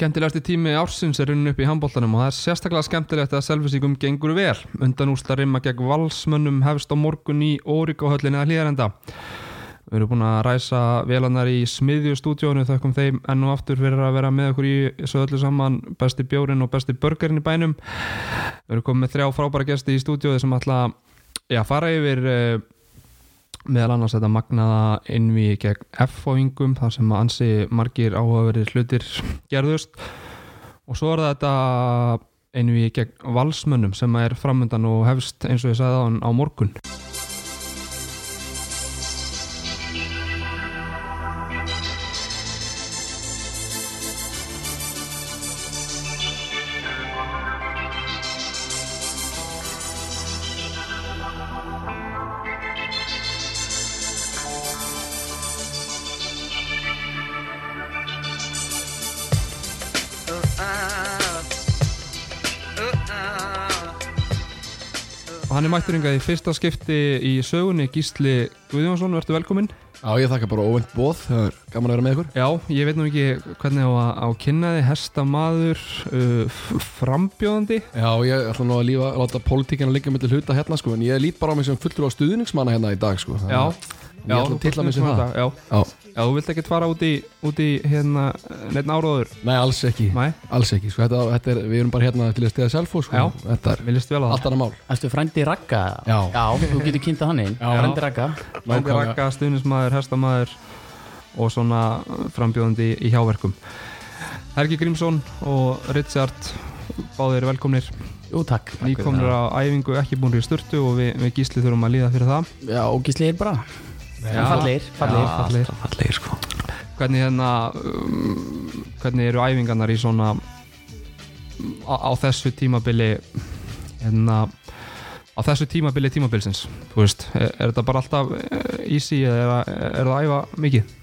Skemmtilegasti tími ársins er runnin upp í handbóltanum og það er sérstaklega skemmtilegt að selvisíkum gengur vel. Undan úrsta rimma gegn valsmönnum hefst á morgun í Órikóhöllinni að hlýðarenda. Við erum búin að ræsa vélarnar í smiðjustúdjónu þakkum þeim enn og aftur fyrir að vera með okkur í svo öllu saman besti bjórin og besti burgerin í bænum. Við erum komið með þrjá frábæra gesti í stúdjóði sem ætla að fara yfir uh, meðal annars þetta magnaða innví gegn F-fóingum þar sem ansi margir áhugaverðir hlutir gerðust. Og svo er þetta innví gegn valsmönnum sem er framöndan og hefst eins og ég sagði á, á morgun er mætturingað í fyrsta skipti í sögunni Gísli Guðjónsson, verður velkominn. Já, ég þakka bara óvend bóð, það er gaman að vera með ykkur. Já, ég veit nú ekki hvernig á að á kynnaði hestamaður uh, frambjóðandi. Já, ég ætla nú að lífa, láta pólitíkina liggja mellir hluta hérna sko, en ég lít bara á mig sem fullur á stuðningsmanna hérna í dag sko Já, það. Já, Já, já þú vilt ekki fara út í, út í hérna, neitt áraður nei, alls ekki, Nei, alls ekki sko, þetta, þetta er, Við erum bara hérna til að stiða selfo sko, Já. Þetta er viljast vel að allt annað mál. Erstu frændi Ragga? Já. þú getur kynntað hann inn. Já. Frændi Ragga. Mændi Nákvæmlega. rakka, stuðnismæður, hestamaður og svona frambjóðandi í hjáverkum. Helgi Grímsson og Richard báðir velkomnir. Jú, takk. Nýkomnir á æfingu, ekki búin í sturtu og við, við gísli þurfum að líða fyrir það. Já, og gísli er bara Já. Fallegir, fallegir. fallegir. alltaf fallegir sko. Hvernig hérna um, hvernig eru æfingarnar í svona á, á þessu tímabili hérna á þessu tímabili tímabilsins? Þú veist, er, er þetta bara alltaf eh, easy eða er, er það að æfa mikið?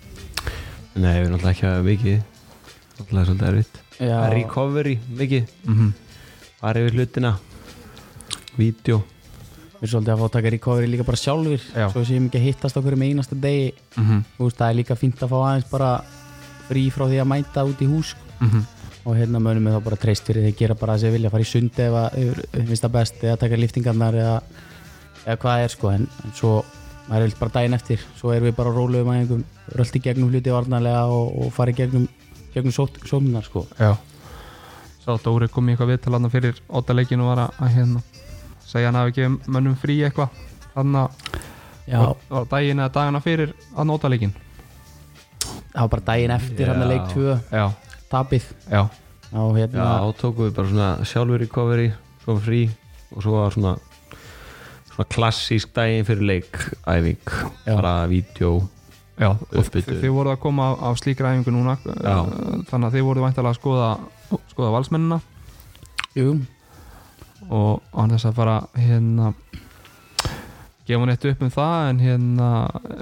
nei, við erum alltaf ekki að mikið. Alltaf svolítið erfitt. Já, recovery mikið. Mm fara yfir hlutina. Vídeo við erum svolítið að fá að taka recovery líka bara sjálfur Já. Svo séum ekki að hittast okkur með einasta degi. -hmm. Þú veist, það er líka fínt að fá aðeins bara frí frá því að mæta út í hús Mm og hérna mönnum við þá bara treyst fyrir því að gera bara það sem við vilja fara í sundi þeim finnst það best eða taka liftingarnar eða, eða hvað er sko. En, en svo maður er bara daginn eftir. Svo erum við bara róluðum að einhverjum röldi gegnum hluti varnarlega og, og fara í gegnum gegnum sót, sótunar sko. Já. Sá Dóri kom í eitthvað viðtal hann fyrir óttaleikinu og var að hérna segja hann hafi ekki mönnum frí eitthvað þannig að daginn eða dagana fyrir að óttaleikin það var bara daginn eftir hann að leik 2 Já, tapið. Já, og hérna já, þá tókum við bara svona sjálfur recovery svo frí og svo var svona svona klassísk daginn fyrir leik æfing, bara vídeo já og þið voruð að koma af, slíkra æfingu núna Já. uh, þannig að þið voruð væntalega að skoða skoða valsmennina. Jú, og, og hann þess að fara hérna gefa hann eitt upp um það en hérna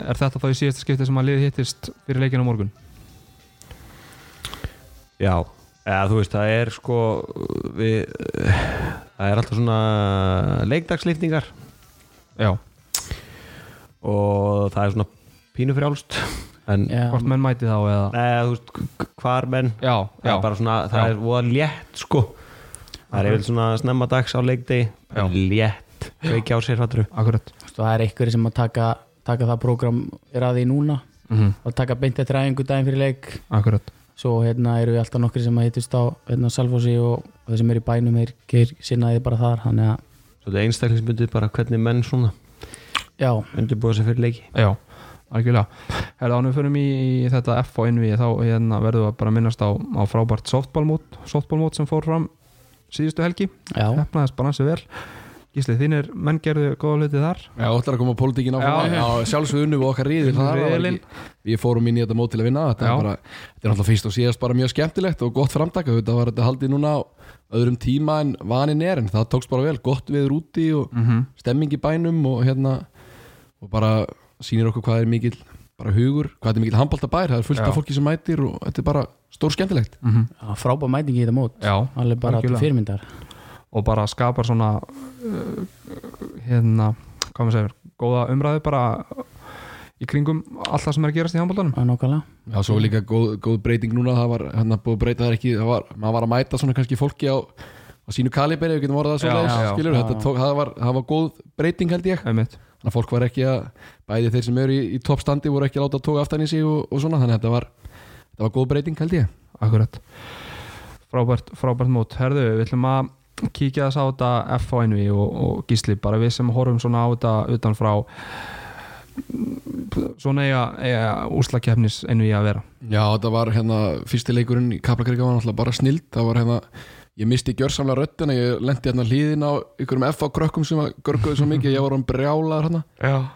er þetta þá í síðasta skipti sem að liði hittist fyrir leikinu á morgun? Já, eða þú veist það er sko við, það er alltaf svona leikdagsliftingar Já, og það er svona pínu frjálst en já, hvort menn mæti þá eða? Nei, þú veist, hvar menn Já, það já, er bara svona, það Já. er voða létt sko það er yfir svona snemma dags á leikdegi. Er létt, veiki á sér fattur akkurat. Það er einhverjir sem að taka, taka það program er að því núna mm og taka beint eftir æfingu daginn fyrir leik. Akkurat. Svo hérna eru við alltaf nokkri sem að hittust á hérna, Salfossi og, þeir sem eru í bænum þeir geir sinnaði bara þar þannig að Svo einstaklingsbundið bara hvernig menn svona já, undirbúa sér fyrir leiki. Já, algjörlega. Herða, ánum við förum í, í þetta F og NV þá hérna, verðum við bara að minnast á, á frábært softballmót, softballmót sem fór fram síðustu helgi, hefnaðist bara hansi vel. Gísli, þínir menn gerðu góða hluti þar. Já, ætlar að koma pólitíkin Já. áfram. Já, sjálfsög unnu við okkar riðilinn. ekki- Við fórum inn í þetta mót til að vinna. Þetta er bara, þetta er náttúrulega fyrst og síðast bara mjög skemmtilegt og gott framtaka Þetta var þetta haldið núna á öðrum tíma en vanin er en það tókst bara vel, gott viður úti og mm -hmm. stemming í bænum og hérna og bara sýnir okkur hvað er mikill bara hugur, hvað er mikill handbóltabær það er fullt Já. af fólki sem mætir og þetta er bara stór skemmtilegt. Já frábæð mætingi í þetta mót. Já, alveg bara til fyrirmyndar. Og bara skapar svona uh, hérna, hvað maður segir góða umræðu bara í kringum allt það sem er að gerast í handbóltanum að Já, svo líka góð, góð breyting núna það var, hérna búið að breyta það ekki það var, maður var að mæta svona kannski fólki á, á sínu kaliberi, við getum orðað það svo leiðis, þetta það var, það var góð breyting held ég, einmitt þannig að fólk var ekki að bæði þeir sem eru í, í toppstandi voru ekki að láta að tóka aftan í sig og, og svona, þannig að þetta var þetta var góð breyting held ég. Akkurat. Frábært, frábært mót. Herðu, við ætlum að kíkja þess á þetta F1 og, og gísli bara við sem horfum svona á þetta utan frá svona eiga, eiga úslakefnis einu í að vera. Já, þetta var hérna, fyrsti leikurinn í Kaplakrika var náttúrulega bara snild, það var hérna ég misti gjörsamlega röddina, ég lendi hérna hlýðin á ykkurum F á krökkum sem görguðu svo mikið, ég var um brjálaður hérna.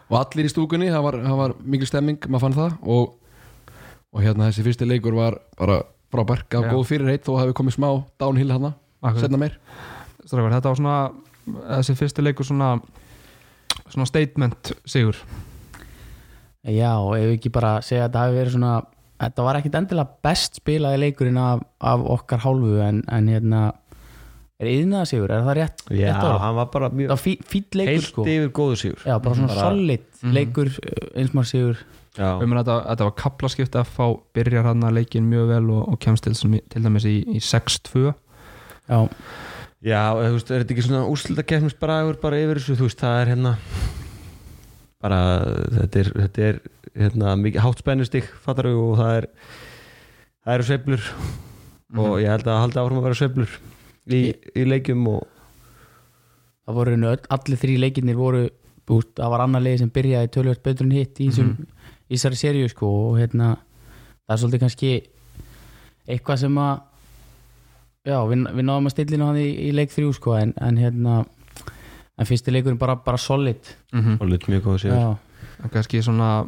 Og allir í stúkunni, það var, það var mikil stemming, maður fann það. Og, og hérna þessi fyrsti leikur var bara frábær, gaf Já. góð fyrir heitt og hefði komið smá downhill hérna, setna meir. Strákar, þetta var svona þessi fyrsti leikur svona svona statement sigur. Já, og ef við ekki bara segja að þetta hafi verið svona þetta var ekkit endilega best spilaði leikurinn af, af okkar hálfu en, en hérna er yðnaða sigur, er það rétt? Já, rétt hann var bara mjög var fí, heilt sko. yfir góðu sigur. Já, bara svona Bara- solid Mhm. leikur eins maður sigur um þetta, þetta var kaplaskipt að fá byrjar hann að leikin mjög vel og, og kemst til, til dæmis í, í 6-2 Já, Já, þú veist, er þetta ekki svona úrslita keppnisbragur bara yfir þessu, þú veist, það er hérna bara, þetta er, þetta er hérna, mikið hátt spennustig fattar við og það er það eru sveiflur. Og ég held að halda áfram að vera sveiflur í, í leikjum og það voru og allir þrý leikinnir voru út, það var annar leið sem byrjaði tölvöld betur en hitt í þessum í þessari seríu sko og hérna það er svolítið kannski eitthvað sem að já, við, við náðum að stillina hann í, í leik þrjú sko en, en hérna en fyrsti leikurinn bara, bara solid. Mm -hmm. og lut mjög góðu sigur. Já, kannski svona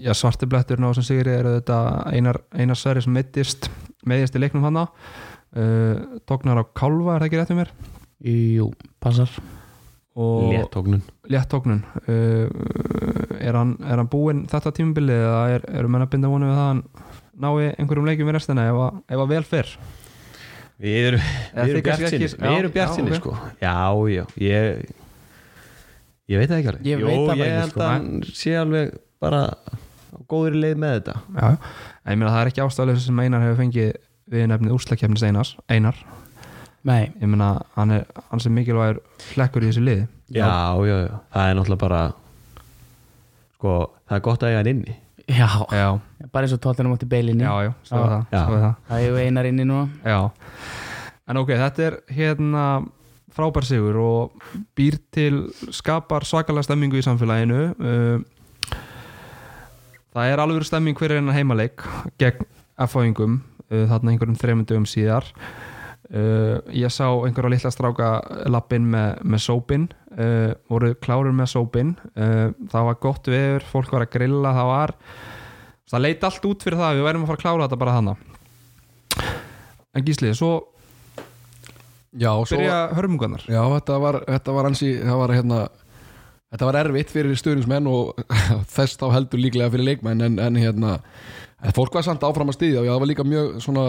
já, svarti bletturinn á sem sigri eru þetta einar, einar særi sem meittist meðist í leiknum hana uh, tóknar á kálfa, er það ekki rétt um mér? Jú, passar. Og léttóknun léttóknun uh, er, hann, er hann búinn þetta tímabili eða er, eru menn að binda vonu við það að hann nái einhverjum leikjum í restina ef að, ef að vel fyrr Við erum, erum kannski bjart sinni ekki- Við erum bjart já, sinni ok. sko. Já, já, ég Ég veit það ekki alveg. Ég veit það bara ég ekki, held sko. að hann sé alveg bara á góðri leið með þetta. Já, já. ég meina það er ekki ástæðlega sem Einar hefur fengið við nefnið úrslakefnis Einars Einar, nei, ég meina hann er, hann sem mikilvægur hlekkur í þessu liði. Já, já, já, það er náttúrulega bara sko, það er gott að eiga hann inni. Já, já, bara eins og tóttunum átti beilinni já, já, svo Já. er það, Já. svo er það. það er einar inni núna. Já, en ok, þetta er hérna frábær sigur og býr til, skapar svakalega stemmingu í samfélaginu. Uh, það er alveg stemming fyrir hennar heimaleik gegn F-fáingum uh, þarna einhverjum þreymum dögum síðar. Uh, ég sá einhverja litla stráka lappin með, með sópin uh, voru klárir með sópin uh, það var gott veður, fólk var að grilla það var, það leit allt út fyrir það við værum að fara að klára þetta bara hana en Gísli, svo Já, svo, byrja hörmungarnar. Já þetta var, þetta var ansi, það var hérna þetta var erfitt fyrir stuðningsmenn og þess þá heldur líklega fyrir leikmenn en, en hérna, en fólk var samt áfram að styðja og það var líka mjög svona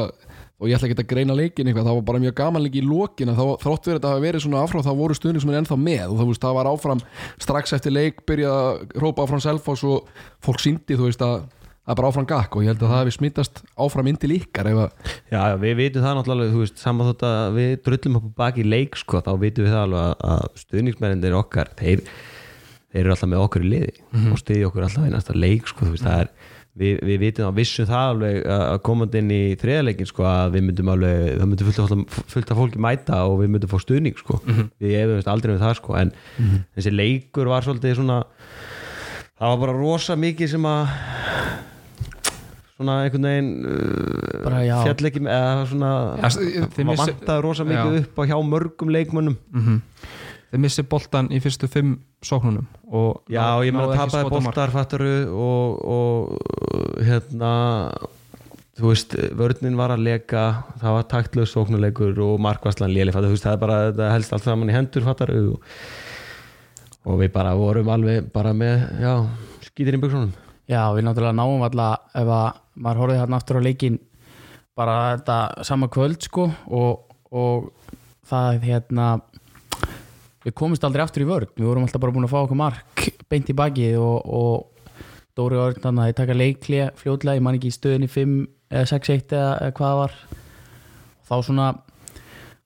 og ég ætla ekki að greina leikin eitthvað, það var bara mjög gaman líka í lokin að þrótt verið að hafa verið svona áfram þá voru stuðningsmenn ennþá með og það, veist, það var áfram strax eftir leik byrjað að rópa áfram selfos og fólk síndi þú veist að það er bara áfram gakk og ég held að það hefði smittast áfram inn til ykkar ef að Já, já, við vitum það náttúrulega, þú veist, saman þótt að við drullum upp baki leik, sko, þá vitum við það alveg að stuðningsmennir okkar, þeir, þeir eru alltaf með okkur í liði og stuði okkur alltaf í næsta leik, sko, veist, það er, við, við vitum að vissum það alveg að komandi inn í þriðarleikin, sko, að við myndum alveg, það myndum fullt af, fullt af fólki mæta og við myndum fá stuðning, sko, við efumst aldrei með það, sko, en þessi leikur var svolítið svona, það var bara rosa mikið sem að svona einhvern veginn uh, Bara, já. fjall ekki með- eða svona missi- vantaði rosa mikið Já. upp á hjá mörgum leikmönnum. Mm þeir missi boltan í fyrstu fimm sóknunum og já ná- ég ekki tapaði boltar fattaru og, og hérna þú veist, vörnin var að leka það var taktlaus sóknuleikur og markvarslan léli, fattar, þú veist, það er bara þetta helst allt saman í hendur, fattaru og, og við bara vorum alveg bara með, já, skýtir í buksunum Já, við náttúrulega náum alltaf ef að maður horfið þarna aftur á leikin bara þetta sama kvöld sko og, og það hérna við komumst aldrei aftur í vörð við vorum alltaf bara búin að fá okkur mark beint í baki og, og Dóri Örn þannig að þeir taka leikli fljótlega, ég man ekki í stöðinni 5 eða 6-1 eða, eða hvað það var. Þá svona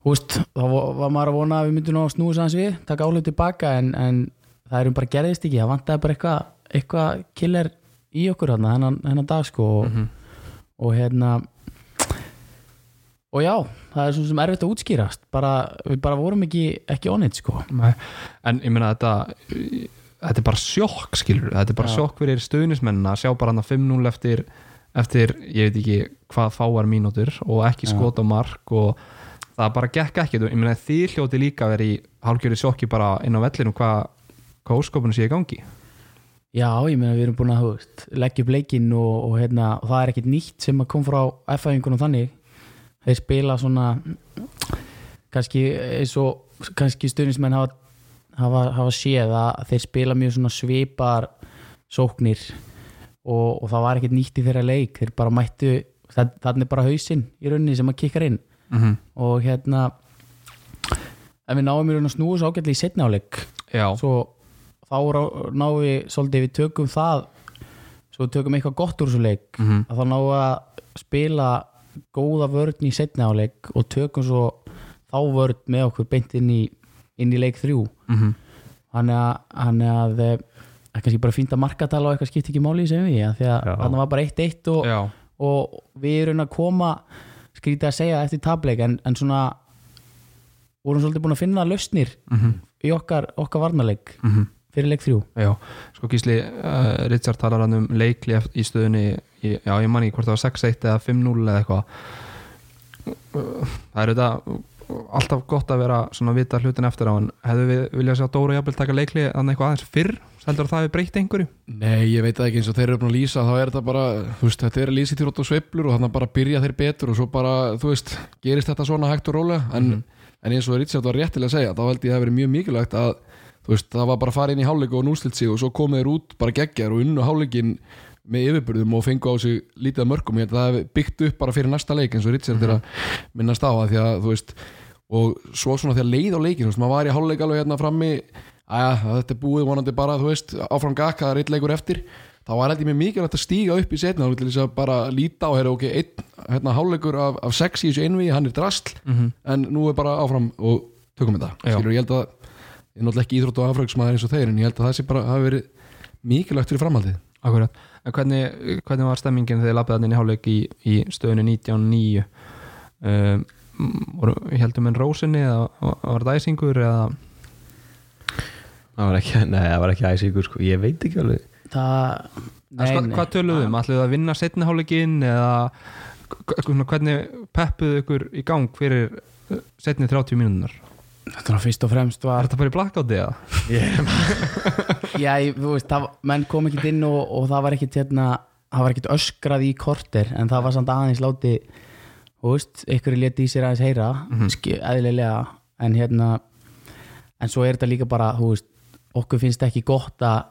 veist, þá var var maður að vona að við myndum að snúa sanns við, taka áhlið tilbaka en, en það erum bara gerðist ekki. Það vantaði bara eitthvað eitthva killer í okkur þarna, hennan, dag sko. Og, og hérna og já, það er svona sem erfitt að útskýrast. Bara, við bara vorum ekki ekki onnit sko. Nei. en ég meina þetta þetta er bara sjokk skilur þetta er bara Já. sjokk fyrir stuðnismennina að sjá bara hann að 5-0 eftir, eftir ég veit ekki hvað fáar mínútur og ekki skot á mark og það bara gekk ekki ég meina þið hljóti líka verið í hálfgjöri sjokki bara inn á vellinum hvað hvað óskopunum sé í gangi. Já, ég meina við erum búin að leggja upp leikinn og, og, hérna, og það er ekkit nýtt sem að kom frá F-æfingunum þannig þeir spila svona kannski eins og kannski stundismenn hafa, hafa, hafa séð að þeir spila mjög svona svipar sóknir og, og það var ekkit nýtt í þeirra leik þeir bara mættu, þannig bara hausinn í rauninni sem að kikkar inn mm -hmm. og hérna en við náum í raun að snúa svo ágætlega í setni áleik já, svo þá náum við svolítið við tökum það svo við tökum eitthvað gott úr þessu leik Mhm. að þá náum við að spila góða vörn í setni áleik og tökum svo þá vörn með okkur beint inn í, inn í leik þrjú. Mm hann er að, hann er að eh, það er kannski bara fínt að markatala og eitthvað skipt ekki máli sem við, því að hann var bara 1-1 og, já, og við erum að koma skrítið að segja eftir tableik en, en svona vorum svolítið búin að finna lausnir mm í okkar, okkar varnarleik -hmm. fyrir leik þrjú. Já, sko Gísli uh, Richard talar hann um leikli í stöðunni í, já, ég man ekki hvort það var 6-1 eða 5-0 eða eitthvað. Það er þetta alltaf gott að vera svona að vita hlutin eftir á en hefðu við viljað sjá Dóra jafnvel taka leikli þannig eitthvað aðeins fyrr? Heldur að það hefur breytt einhverju? Nei, ég veit ekki eins og þeir eru búin að lýsa þá er þetta bara, þú veist, þetta er að lýsa til og sveiflur og þannig að bara byrja þeir betur og svo bara, þú veist, gerist þetta svona hægt og rólega. En, en eins og Richard var réttilega að segja þá held ég að það verið mjög mikilvægt að veist, það var bara að fara inn í hálfleik og nústilt sig og svo komið þeir út bara geggjar og unnu hálfleikin með yfirburðum og fengu á sig lítið mörgum ég held að það byggt upp bara fyrir næsta leik eins og Richard er að minnast á að því að þú veist og svo svona þegar leið á leikin þú veist, maður var í hálfleik alveg hérna frammi að þetta er búið vonandi bara þú veist, áfram gakka, það er eitt leikur eftir. Þá var held ég mér mikilvægt að stíga upp í setna þess að bara líta á hér ok, einn hérna, hálfleikur af, af sex í þessu einvi hann er drasl, mm en nú er bara áfram og tökum þetta, skilur, ég held að ég er náttúrulega ekki íþrótt og afraugsmaður eins og þeir en ég held að það sé bara hafi verið mikilvægt fyrir framhaldið Akkurat, en hvernig, hvernig var stemmingin þegar þið hann inn í hálfleik í, í stöðunni 19.9 um, voru, heldum en rósinni eða var þetta æsingur eða? Það var ekki, nei, það var ekki æsingur sko. ég veit ekki alveg. Það Nei, sko, hvað töluðum, um? ætluðu að vinna setni hálfleikinn eða hvernig peppuðu ykkur í gang fyrir uh, setni 30 mínúnar þetta var fyrst og fremst Var var þetta bara í blackouti eða? já, ég- þú veist, það, menn kom ekkit inn og, og það var ekkit hérna það var ekkit öskrað í korter en það var samt aðeins láti þú veist, ykkur leti í sér aðeins heyra mm eðlilega. En hérna en svo er þetta líka bara, þú veist okkur finnst ekki gott að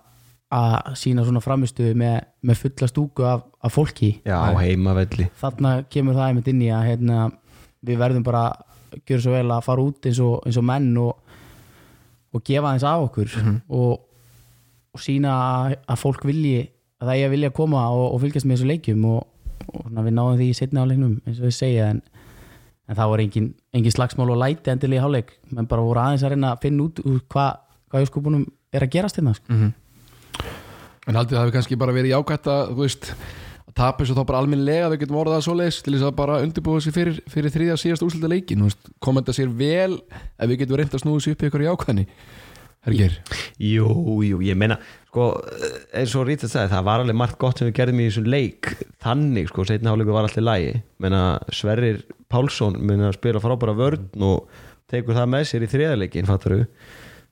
að sína svona framistuðu með, með fulla stúku af, af fólki. Já, á heimavelli. Þarna kemur það einmitt inn í að hérna, við verðum bara að gjöra svo vel að fara út eins og, eins og menn og, og gefa aðeins af okkur og, og sína að, að fólk vilji að það er að vilja koma og, og fylgjast með þessu leikjum og, við náðum því í setna áleiknum eins og við segja en, en það var engin, engin slagsmál og læti endilega í háleik menn bara voru aðeins að reyna að finna út hvað hva í skupunum er að gerast hérna sko. Mm En haldið það hefur kannski bara verið jákvætt að, þú veist, að tapa þessu þá bara alminlega við getum orðað það svoleiðis til þess að bara undirbúa sig fyrir, fyrir þriðja síðast úrslita leikin, þú veist, kom þetta sér vel ef við getum reynd að snúða sér upp í ykkur jákvæðni. Hergir, Jú, jú, ég meina sko, eins og Rítið sagði, það var alveg margt gott sem við gerðum í þessum leik. Þannig, sko, setna hálfleikur var alltaf lægi meina Sverrir Pálsson meina að spila frábæra vörn og tekur það með sér í þriðarleikin fattaru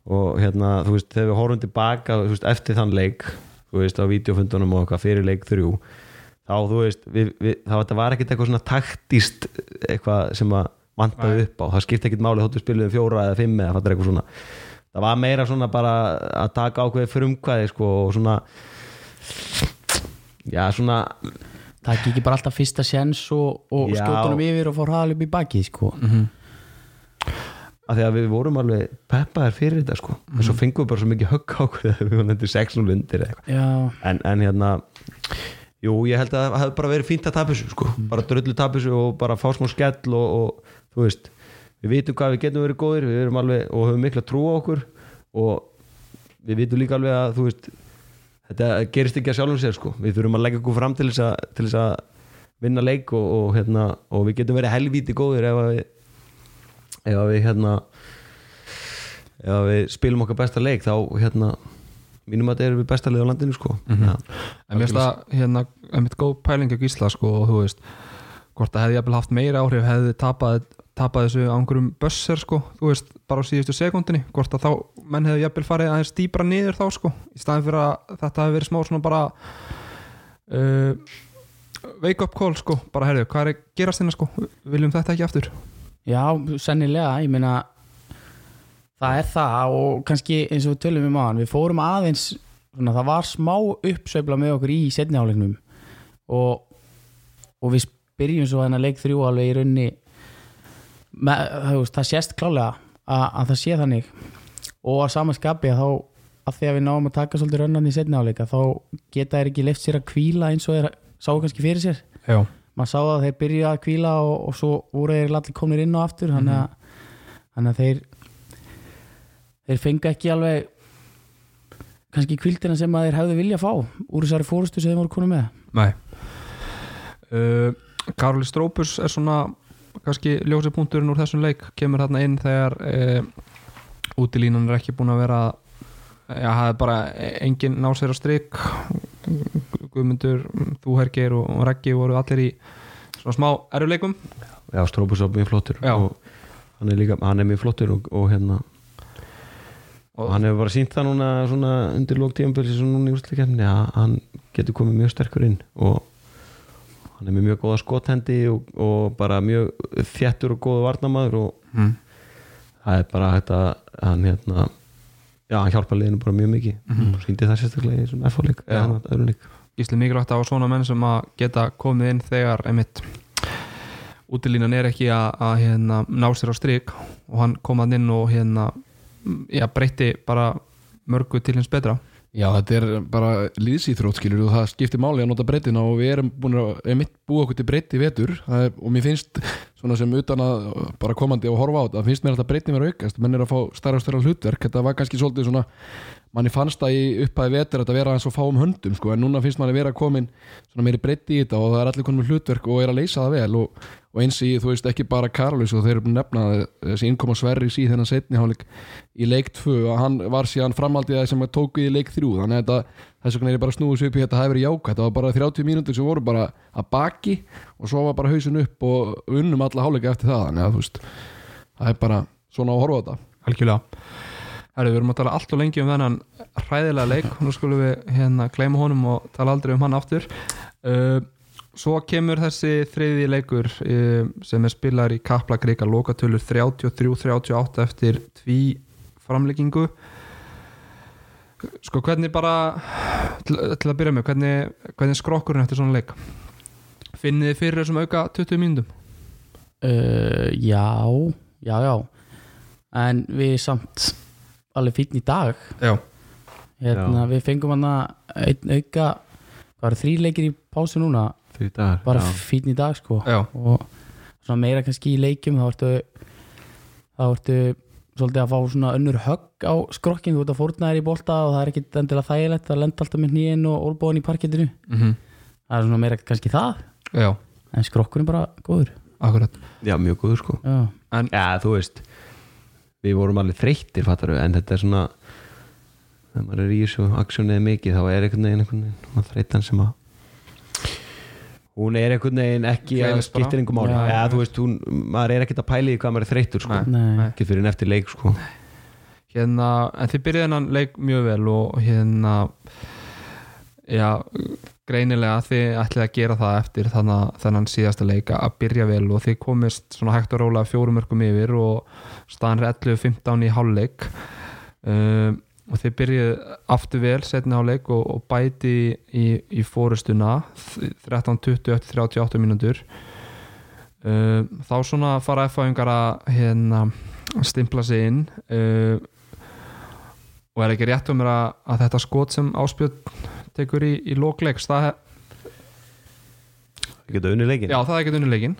og hérna, þú veist, þegar við horfum tilbaka veist, eftir þann leik þú veist, á vídeofundunum og eitthvað fyrir leik þrjú þá, þú veist, við, við, þá þetta var ekkert eitthvað svona taktíst eitthvað sem að vantaði upp á, það skipti ekkert máli þóttu spiluðum fjóra eða fimm eða fattar eitthvað svona. Það var meira svona bara að taka ákveði frumkvæði sko og svona já svona það er ekki bara alltaf fyrsta sjens og, og Já. skjótunum yfir og fór hraðal upp í baki sko. að því að við vorum alveg peppaðir fyrir þetta sko. En svo fengum við bara svo mikið högg á okkur þegar við vorum endur 6-0 undir eða eitthvað. Já, en, en hérna jú, ég held að það hefði bara verið fínt að tapa þessu sko. bara drullu tapa þessu og bara fá smá skell og, og þú veist við vitum hvað við getum verið góðir við erum alveg og höfum mikla trú á okkur og við vitum líka alveg að þú veist þetta gerist ekki að sjálfum sér sko. við þurfum að leggja okkur fram til þess að, til þess að vinna leik og, og, hérna, og við getum verið helvíti góðir ef að við ef að við hérna ef að við spilum okkar besta leik þá hérna mínum að þetta er við besta leik á landinu sko. ja. en mér finnst það hérna einmitt góð pæling á Gísla sko og þú veist hvort það hefði jafnvel haft meira áhrif hefði tapað, tapað þessu á einhverjum bösser sko, þú veist, bara á síðustu sekundinni hvort að þá menn hefði jafnvel farið aðeins dýbra niður þá sko, í staðin fyrir að þetta hefði verið smá svona bara uh, wake up call sko, bara herðu, hvað er gerast hérna sko viljum þetta ekki aftur já, sennilega ég meina það er það og kannski eins og við tölum um aðan við fórum aðeins, svona, það var smá uppsveifla með okkur í setniháleiknum og, og við byrjum svo þennan leik þrjú alveg í raunni með, veist, það sést klálega að, að það sé þannig. Og að samanskapi að þá að því að við náum að taka svolítið rönnan í setniháleika þá geta þeir ekki leift sér að kvíla eins og þeir sáu kannski fyrir sér. Já, maður sá að þeir byrja að kvíla og, og svo voru þeir allir komnir inn og aftur þannig að, þannig að þeir þeir fengu ekki alveg kannski kvildina sem að þeir hefðu vilja fá úr þessari fórustu sem þeir voru konum með. Nei. Uh, Karoli Strópus er svona kannski ljósi punkturinn úr þessum leik kemur þarna inn þegar uh, útilínan er ekki búin að vera já, það er bara engin ná sér á strik. Guðmundur, þú Hergeir og, og Reggi voru allir í svona smá erfuleikum já, Strópus er mjög flottur Já. og hann er líka, hann er mjög flottur og, og hérna og hann hefur bara sínt það núna svona undir lók tíðanböls svona núna í úrslækjafni að hann getur komið mjög sterkur inn og hann er með mjög góða skothendi og, og bara mjög þjættur og góða varnamaður og mm. það er bara hægt að hann hérna já, hann hjálpa liðinu bara mjög mikið mm -hmm. síndi það sérstaklega í svona Já. eða hann öðrum leik Ísli mikilvægt á svona menn sem að geta komið inn þegar einmitt útilínan er ekki að, að hérna, ná sér á strik og hann kom að inn og hérna já, breytti bara mörgu til hins betra. Já, þetta er bara líðsýþrótt skilur og það skiptir máli að nota breytina og við erum búin að, er mitt búið okkur til breyti vetur er, og mér finnst svona sem utan að bara komandi og horfa á þetta, finnst mér að þetta breyti mér að aukast, menn er að fá stærra og stærra hlutverk þetta var kannski svolítið svona manni fannst það í upphæði vetur að vera eins og fáum höndum sko, en núna finnst manni vera komin svona meiri breyti í þetta og það er allir konum hlutverk og er að leysa það vel og, og eins í, þú veist, ekki bara Karolus og þeir eru búin að nefna það, þessi innkoma Sverri í þennan setni hálfleik í leik 2 og hann var síðan framaldið það sem að tóku í leik 3 þannig að þess vegna er ég bara snúið sér upp í þetta það hefur jákvæmt, það var bara 30 mínútur sem voru bara að baki og svo var bara hausin upp og unnum alla hálfleika eftir það. Þannig að þú veist, það er bara svona að horfa þetta. Algjörlega. Herri, við erum að tala allt og lengi um þennan hræðilega leik, nú skulum við hérna svo kemur þessi þriði leikur uh, sem er spilar í Kaplagreika lokatölur 33-38 eftir tví framleggingu sko hvernig bara til, til að byrja með, hvernig, hvernig skrokkurinn eftir svona leik? Finnið þið fyrir þessum auka 20 mínútum? Uh, já, já, já. En við samt alveg fínn í dag. Já, hérna, Já. við fengum hann einn auka það var þrý leikir í pásu núna því dagar bara já. fínn í dag sko. Já, og svona meira kannski í leikjum þá ertu þá ertu svolítið að fá svona önnur högg á skrokkin, þú ert að fórna þér í bolta og það er ekkit endilega þægilegt að lenda alltaf með nýinn og olbóðin í parkettinu mm það er svona meira kannski það. Já, en skrokkurinn bara góður. Akkurat. Já, mjög góður sko. Já, Já, þú veist Við vorum alveg þreyttir, fattar við En þetta er svona Þegar maður er í þessu aksjónið mikið Þá er einhvern veginn einhvern veginn þreytan sem að Hún er einhvern veginn ekki að Hreyfist bara. skiptir einhver máli Já. Já, þú veist, hún, maður er ekkert að pæla í hvað maður er þreyttur sko. Ekki fyrir en eftir leik sko. hérna, en þið byrjuði hennan leik mjög vel og hérna já, greinilega þið ætlið að gera það eftir þannig, þennan síðasta leik að byrja vel og þið komist svona hægt og rólega fjórum mörgum yfir og staðan er 11-15 í hálfleik um, og þið byrjuði aftur vel setni hálfleik og, og bæti í, í fórustuna 13-20 eftir 38 mínútur. Um, þá svona fara F-fæðingar að hérna stimpla sig inn. Uh, og er ekki rétt um að, að þetta skot sem áspjöld tekur í, í lókleiks það, Við getum unni leikin já það er ekki unnilegin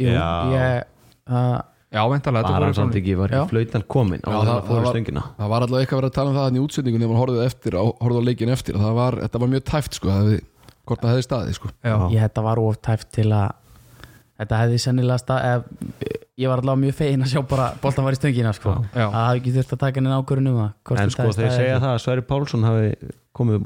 Jú, Já. ég uh, já, veintalega, Var hann samt ekki, var flautan komin á Já, það það- að fóru stöngina. það var alltaf eitthvað verið að tala um það þannig í útsendingunni þegar maður horfði eftir, á, horfði á leikin eftir. Það var, þetta var mjög tæft sko hefði, hvort það hefði staðið sko. Já, ég þetta var of tæft til að þetta hefði sennilega stað ef, ég var allavega mjög fegin að sjá bara boltan var í stöngina sko. Já. að það hafi ekki þurft að taka henni ákvörðun um En sko hefði þeir staðið segja það að Sverri Pálsson hafi komið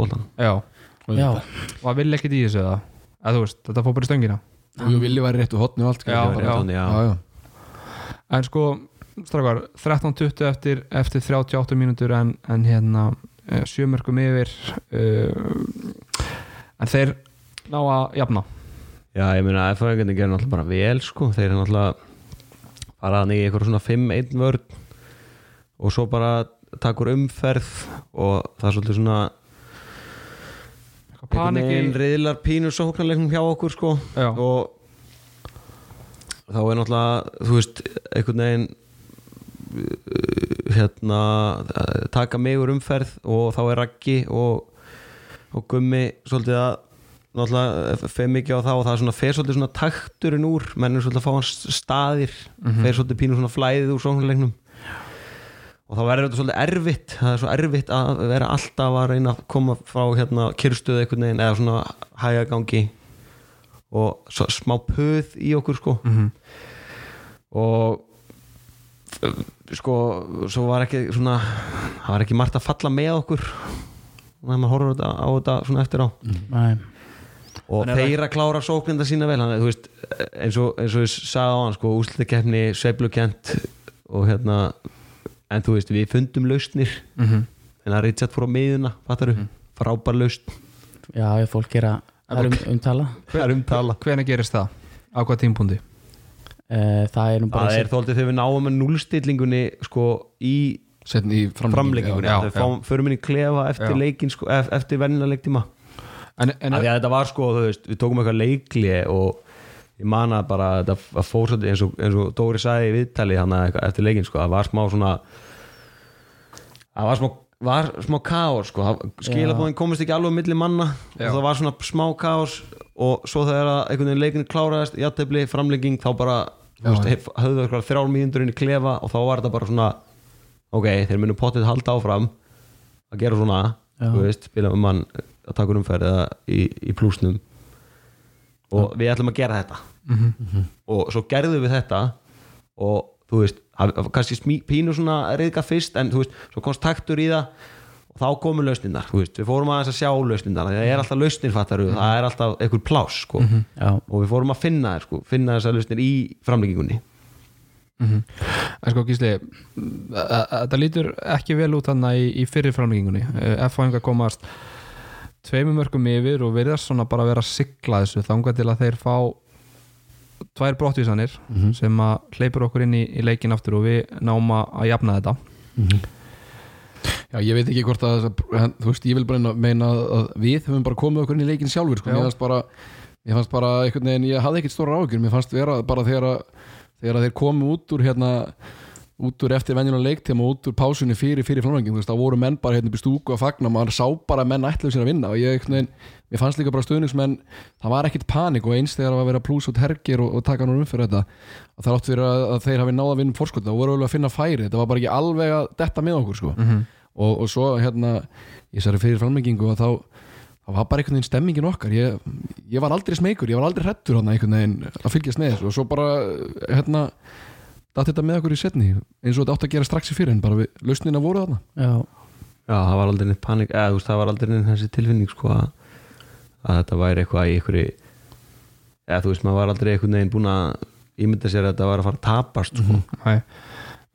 en sko, strákar 13.20 eftir, eftir 38 mínútur en, en hérna uh, sjömörkum yfir uh, en þeir ná að jafna. Já, ég meina að FH-ingarnir gerir náttúrulega bara vel sko, þeir er náttúrulega faraðan í eitthvað svona 5-1 vörn og svo bara takur umferð og það er svolítið svona einhvern veginn riðlar pínu sóknarleiknum hjá okkur sko. Já. og þá er náttúrulega þú veist, einhvern veginn uh, hérna taka mig úr umferð og þá er Raggi og, og Gummi svolítið að náttúrulega fer mikið á það og það er svona fer svolítið svona takturinn úr menn er svolítið að fá hans staðir fer svolítið pínu svona flæðið úr sóknarleiknum. Og þá verður þetta svolítið erfitt það er svo erfitt að vera alltaf að reyna að koma frá hérna veginn eða svona hægagangi og svo, smá puð í okkur sko. Mhm. og uh, sko svo var ekki svona það var ekki margt að falla með okkur þegar maður horfður þetta- á þetta svona eftir á. Nei. og En þeir að klára sókninda sína vel hann, þú veist, eins og, eins og ég sagði á hann sko, úslitakefni, sveiflukent og hérna en þú veist, við fundum lausnir. Mhm. en að Richard fór á miðuna, fattaru frábær lausn, já, ef fólk er að það er um, umtala. Það er umtala. Hvenær gerist það? á hvað tímpúndi? uh, það er nú bara það er þóldið þegar við náum með núlstillingunni sko í setni í framleggingunni, þegar við fáum- förum inn í klefa eftir Já. leikin sko, ef- eftir vennilega leiktíma. En, en, af því að þetta var sko, þú veist, við tókum eitthvað leikli og ég man að bara þetta að fór svolítið eins og, eins og Dóri sagði í viðtali hann eftir leikin sko, það var smá svona það var smá var smá kaos sko, skilabóðin komist ekki alveg á milli manna. Já. og það var svona smá kaos og svo þegar að einhvern veginn leikin kláraðist játefli, framlegging, þá bara höfðu þrjár mínútur inn í klefa og þá var þetta bara svona ok, þeir munu pottið halda áfram að gera svona, Já. þú veist spila um mann að taka umferð eða í, í plúsnum. Og við ætlum að gera þetta. Og svo gerðum við þetta og þú veist, kannski smí, pínu svona reyðka fyrst en þú veist, svo komst taktur í það og þá komu lausnindar, þú veist, við fórum aðeins að sjá lausnindar, það er alltaf lausnir fattaru það er alltaf einhver plás, sko. Já, og við fórum að finna þær, sko, finna þessar lausnir í framlíkingunni en sko Gísli að- að- þetta lítur ekki vel út þannig í, í fyrir framleggingunni F-fæðingar komast tveimur mörgum yfir og verðast svona bara vera að sigla þessu þangað til að þeir fá tvær brottvísanir sem að hleypur okkur inn í, í leikin aftur og við náum að jafna þetta. Já, ég veit ekki hvort að en, þú veist, ég vil bara meina að við höfum bara komið okkur inn í leikin sjálfur sko. Mér fannst bara, mér fannst bara einhvern veginn, ég hafði ekkert stóra ágjur mér fannst vera bara þegar að, þegar að þeir komu út úr hérna út úr eftir venjulega leiktíma og út úr pásunni fyrir fyrir framvængin, þú veist, þá voru menn bara hérna upp í stúku að fagna, maður sá bara að menn ætluðu sér að vinna og ég, veginn, mér fannst líka bara stöðningsmenn, það var ekkit panik og eins þegar að vera plús út hergir og, og taka nú um fyrir þetta, að það átt fyrir að, að þeir hafi náða að vinna fórskot, það voru alveg að finna færi þetta var bara ekki alveg að detta með okkur sko. Og, og svo hérna ég særi fyrir framlengingu og þá það var bara einhvern veginn stemmingin okkar. Ég, ég var aldrei smeykur, ég var aldrei hrettur hann að fylgjast þessu. Og svo bara hérna datt þetta með okkur í setni eins og þetta átt að gera strax í fyrir en bara við lausnina voru þarna já, Já, það var aldrei neitt panik eða þú veist, það var aldrei neitt þessi tilfinning sko að, að þetta væri eitthvað í einhverju eða þú veist, maður var aldrei einhvern veginn búin að ímynda sér að þetta var að fara að tapast sko. Nei.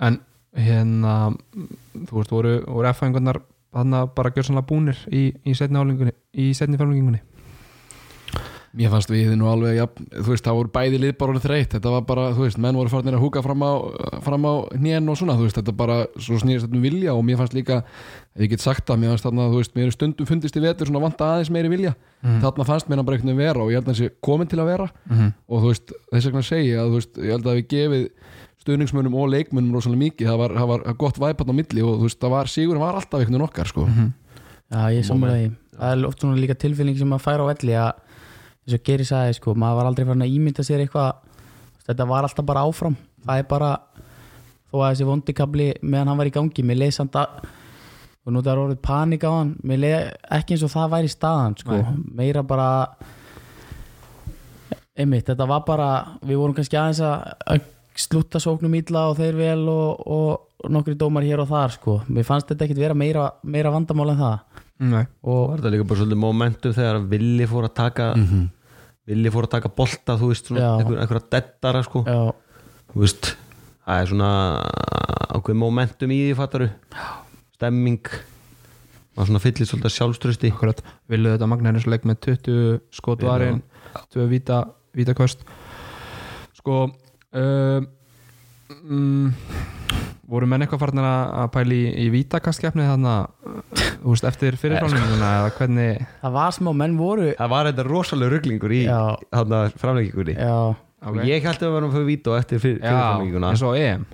en hérna þú veist, voru, voru F-fæðingarnar bara gjörsanlega búnir í, í setni álingunni í setni framleggingunni Mér fannst við nú alveg, ja, þú veist, það voru bæði lið bara orðið þreytt, þetta var bara, þú veist, menn voru farinir að húka fram á, á hnén og svona, þú veist, þetta bara, svo snýrist þetta um vilja og mér fannst líka, ég get sagt það, mér fannst þarna, þú veist, mér stundum fundist í vetur svona vanta aðeins meiri vilja, þarna fannst mér hann bara einhvern veginn vera og ég held að sé komin til að vera. Mhm. og þú veist, þess vegna segi að, þú veist, ég held að við gefið stuðningsmönnum og leikmönnum rosalega mikið, það var, það var gott væpat á milli og þú veist, það var, sigurinn var alltaf einhvern veginn okkar sko. Já, ég samlega því. Það er oft svona líka tilfinning sem maður fær á velli að eins og Geri sagði, sko, maður var aldrei farin að ímynda sér eitthvað. Þetta var alltaf bara áfram. Það er bara, þó að þessi vondikabli meðan hann var í gangi, mér leið samt að og nú það er orðið panik á hann mér leið ekki eins og það væri staðan sko, meira bara einmitt, þetta var bara við vorum kannski aðeins að, slúta sóknum illa og þeir vel og, og nokkri dómar hér og þar sko, mér fannst þetta ekkit vera meira, meira vandamál en það. Nei. og var þetta líka bara svolítið momentum þegar Villi fór að taka Villi fór að taka bolta þú veist, Já. einhver, einhverja dettara sko. Þú veist, það er svona ákveð momentum í því fattaru stemming. Maður svona fyllir svolítið sjálfströsti villu þetta Magnæris leik með 20 skotvarin 2 víta, víta köst sko uh, mm, voru menn eitthvað farnir að að pæla í, í vítakastkeppni þannig að þú veist, eftir fyrirfráninguna eða hvernig það var smá, menn voru það var þetta rosalega rugglingur í já, og ég held að við varum að fyrir vító eftir fyrir, já, fyrirframlegginguna eins og EM.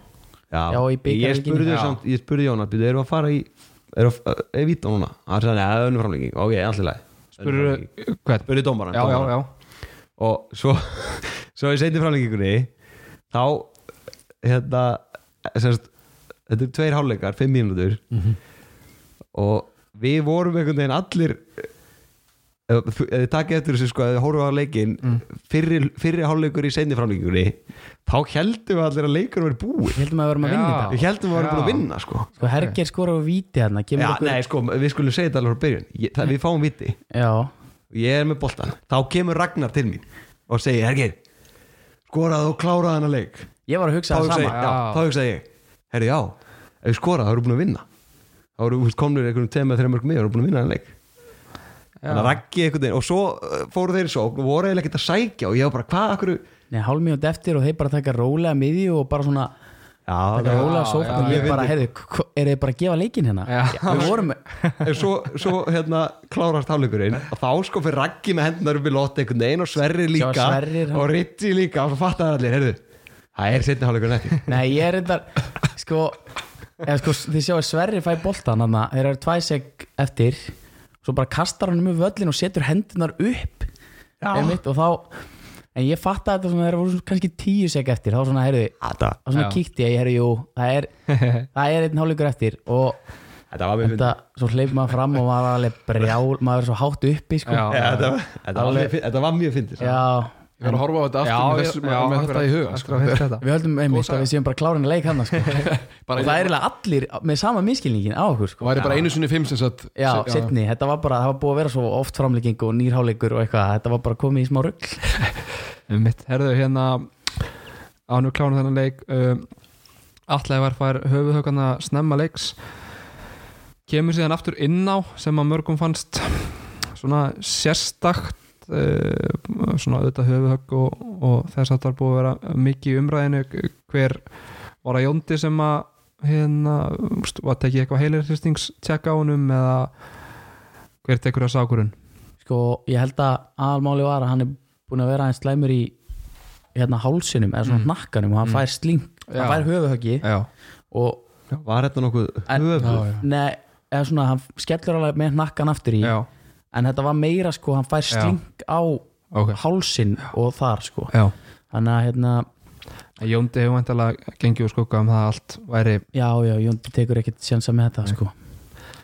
Já, Já, í ég bikarleikinn. spurði ég spurði Jónas byrju, erum við að fara í erum við að- er vító núna? Hann sagði, neða, önnur framlegging, ok, allir hvern? spurði dómaran Já, og svo svo í seinni framlengingunni þá hérna semst, þetta er tveir hálfleikar, fimm mínútur. Og við vorum einhvern veginn allir ef þið takkið eftir þessu sko að þið horfum á leikin fyrri, fyrri hálfleikur í seinni framlengingunni þá heldum við allir að leikur verið búið við heldum að við verum að vinna þetta við heldum að við varum að vinna sko. Sko Herger skora á víti hérna Já, kemur okkur nei, sko, við skulum segja þetta alveg frá byrjun. Ég, það, við fáum viti já, og ég er með boltan þá kemur Ragnar til mín og segir Hergir, skoraðu og kláraðu hana leik. Ég var að hugsa þá það sama. já, Já. þá hugsa ég herri já, ef við skorað þá erum við búin að vinna. Þá erum við komnir einhvern tveim eða þreim mörg með og erum búin að vinna hann leik. Þannig að raggi einhvern veginn og svo uh, fóru þeir svo og voru eiginlega ekkert að sækja og ég var bara hvað, akkur Nei, hálf mínúti eftir og þeir bara taka rólega miðju og bara svona já, taka það- rólega já, sókn já, og ég bara, heyrðu, er þeir bara að gefa leikin hérna? Já. Við vorum, en svo, svo hérna klárast hálfleikurinn og þá sko fyrir raggi með hendunar í lotti einhvern veginn og Sverrir líka Sverrir, og Ritzi líka og svo fattar allir, heyrðu það er setni hálfleikurinn eftir. Nei, ég er reyndar, sko, eða sko, þið sjáu Sverri fæ boltan, þannig að þeir eru tvæ seg eftir, svo bara kastar hann um völlin og setur hendunar upp einmitt, og þá, en ég fatta þetta svona, þeir voru kannski tíu seg eftir, þá svona, heyrðu, þá svona kíkti ég, heyrðu, jú, það er, það er einn hálfleikur eftir og þetta var þetta, svo hleyp maður fram og maður var alveg brjál, maður er svo hátt uppi, sko, Já. Já, þetta, var- þetta, var mjög, þetta var mjög fyndið já Ég var að horfa á þetta aftur Já, með, þessu, já, með þetta í huga sko. Við höldum einmitt að við séum bara klárin að leik hann sko. Og það er eiginlega allir með sama miskilningin á okkur sko. Það væri bara einu sinni fimm sem sagt. Já, setni, þetta var bara, það var búið að vera svo oft framlegging og nýrháleikur og eitthvað, þetta var bara komið í smá rugg herðu hérna ánum klána þennan leik um, allega var fær höfuðhögana snemma leiks. Kemur síðan aftur inn á sem að mörgum fannst svona sérstakt svona auðvitað höfuðhögg og, og þess að það var búið að vera mikið í umræðinu hver var að jóndi sem að hérna, var að tekið eitthvað heilirhristings á honum eða hver tekur það sákurinn Sko, ég held að aðalmáli var að hann er búin að vera aðeins slæmur í hérna hálsinum eða svona hnakkanum og hann fær sling, Já. hann fær höfuhöggi já, og, var þetta nokkuð höfuð nei, eða svona hann skellur alveg með hnakkan aftur í já, en þetta var meira sko, hann fær sling á ok. hálsin og þar sko. Já. Þannig að hérna, Jóndi hefur vantilega gengið úr skugga um það að allt væri já, já, Jóndi tekur ekkert sjansa með þetta sko.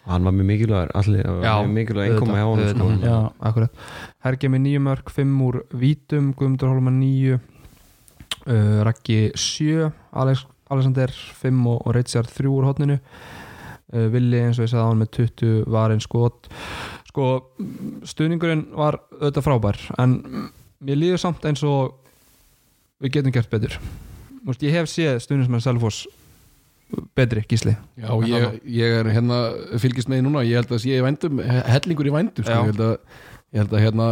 Hann var mjög mikilvægur allir, Já, mjög mikilvægur einkoma hjá honum sko. Já. akkurat. Hergi með nýju mörg, fimm úr vítum Guðmundur Hólman nýju uh, Raggi sjö Alex, Alexander fimm og, og Reitsjar þrjú úr hotninu uh, Villi eins og ég sagði á hann með 20 varinn skot sko stuðningurinn var auðvitað frábær en mér líður samt eins og við getum gert betur. Múst, ég hef séð stuðningsmenn Selfoss betri gísli. Já, ég, ég er hérna fylgist með núna, ég held að sé í vændum hellingur í vændum, sko, ég held að ég held að hérna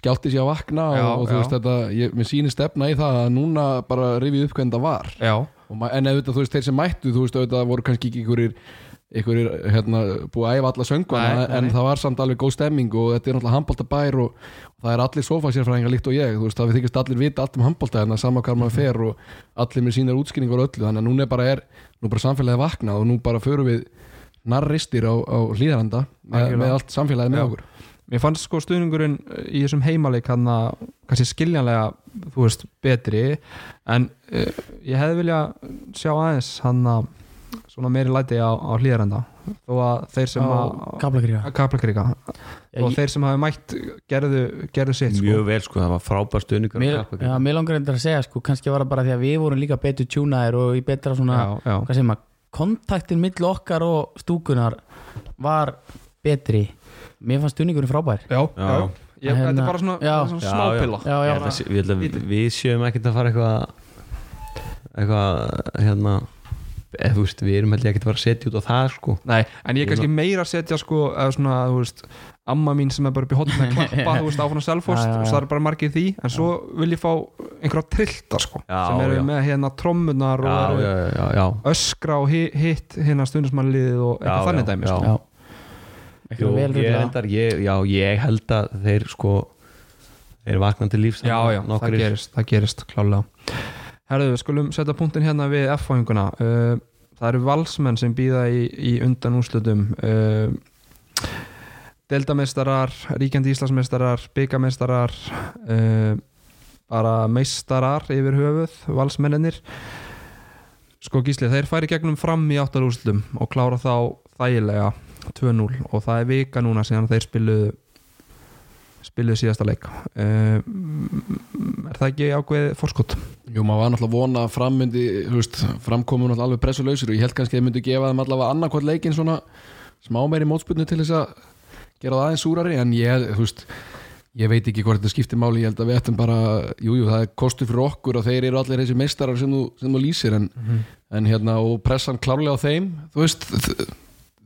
skjátti sér að vakna Já, og, og þú veist þetta, ég, mér sýnir stefna í það að núna bara rifið upp hvernig það var. Já, en auðvitað þú veist þeir sem mættu, þú veist auðvitað voru kannski ekki einhverjir ykkur er hérna, búið að æfa alla söngvana en það var samt alveg góð stemming og þetta er náttúrulega handbóltabær og, og það er allir sofasérfræðingar líkt og ég þú veist að við þykist allir vita allt um handbólta hérna sama hvað maður fer og allir með sínar útskýringar og öllu þannig að núna er bara, er, nú er bara samfélagið vaknað og nú bara förum við narristir á, á hlýðaranda með, með allt samfélagið með Já. okkur. Mér fannst sko stuðningurinn í þessum heimaleik hann að kannski skiljanlega þú veist betri en uh, ég hefði vilja sjá aðeins hann að svona meiri læti á, á hlýðarenda þó að þeir sem á að Kaplakríka og þeir sem hafi mætt gerðu, gerðu sitt sko. mjög vel sko, það var frábær stuðningur Mér, langar reyndar að segja sko, kannski var það bara því að við vorum líka betur tjúnaðir og í betra svona, já, já. hvað segir maður kontaktin mill okkar og stúkunar var betri. Mér fannst stuðningurinn frábær. Já, já, Já. Hérna, þetta er bara svona, já. svona Já, smápilla við, við, við séum ekkert að fara eitthvað eitthvað hérna eða þú veist, við erum held ég ekkert að fara að setja út á það sko Nei, en ég er kannski meira að setja sko, eða svona, þú veist amma mín sem er bara upp í hotna að klappa þú veist, áfann að selfost, Já, já, já. og það er bara margir í því en svo vil ég fá einhverja trillta sko, Já, sem eru já. með hérna trommunar já, og já, já, já, öskra og hi- hitt hérna stundismannliðið og Já, eitthvað þannig já, dæmi já. sko. já, Jú, ég, reyndar, ég, já, ég held að þeir sko þeir vakna til lífs já, já, það gerist, það gerist klálega Herðu, skulum setja punktin hérna við F-fáinguna uh, það eru valsmenn sem býða í, í undan úrslutum uh, deildameistarar ríkjandi íslasmeistarar byggameistarar uh, bara meistarar yfir höfuð valsmenninir sko gísli, þeir færi gegnum fram í áttar úrslutum og klára þá þægilega 2-0 og það er vika núna síðan þeir spiluðu spiluðu síðasta leik. Uh, er það ekki ákveðið fórskot? Jú, maður var náttúrulega vona að fram myndi, veist, framkomu náttúrulega alveg pressulausir og ég held kannski að þeir myndi gefa þeim allavega annarkvært leikinn svona smá meiri mótspurnu til þess að gera það aðeins súrari. En ég, veist, ég veit ekki hvort þetta skiptir máli, ég held að við ættum bara, jú, jú, það er kostu fyrir okkur og þeir eru allir þessi meistarar sem þú, sem þú lýsir. En, en hérna, og pressan klárlega á þeim, þú veist,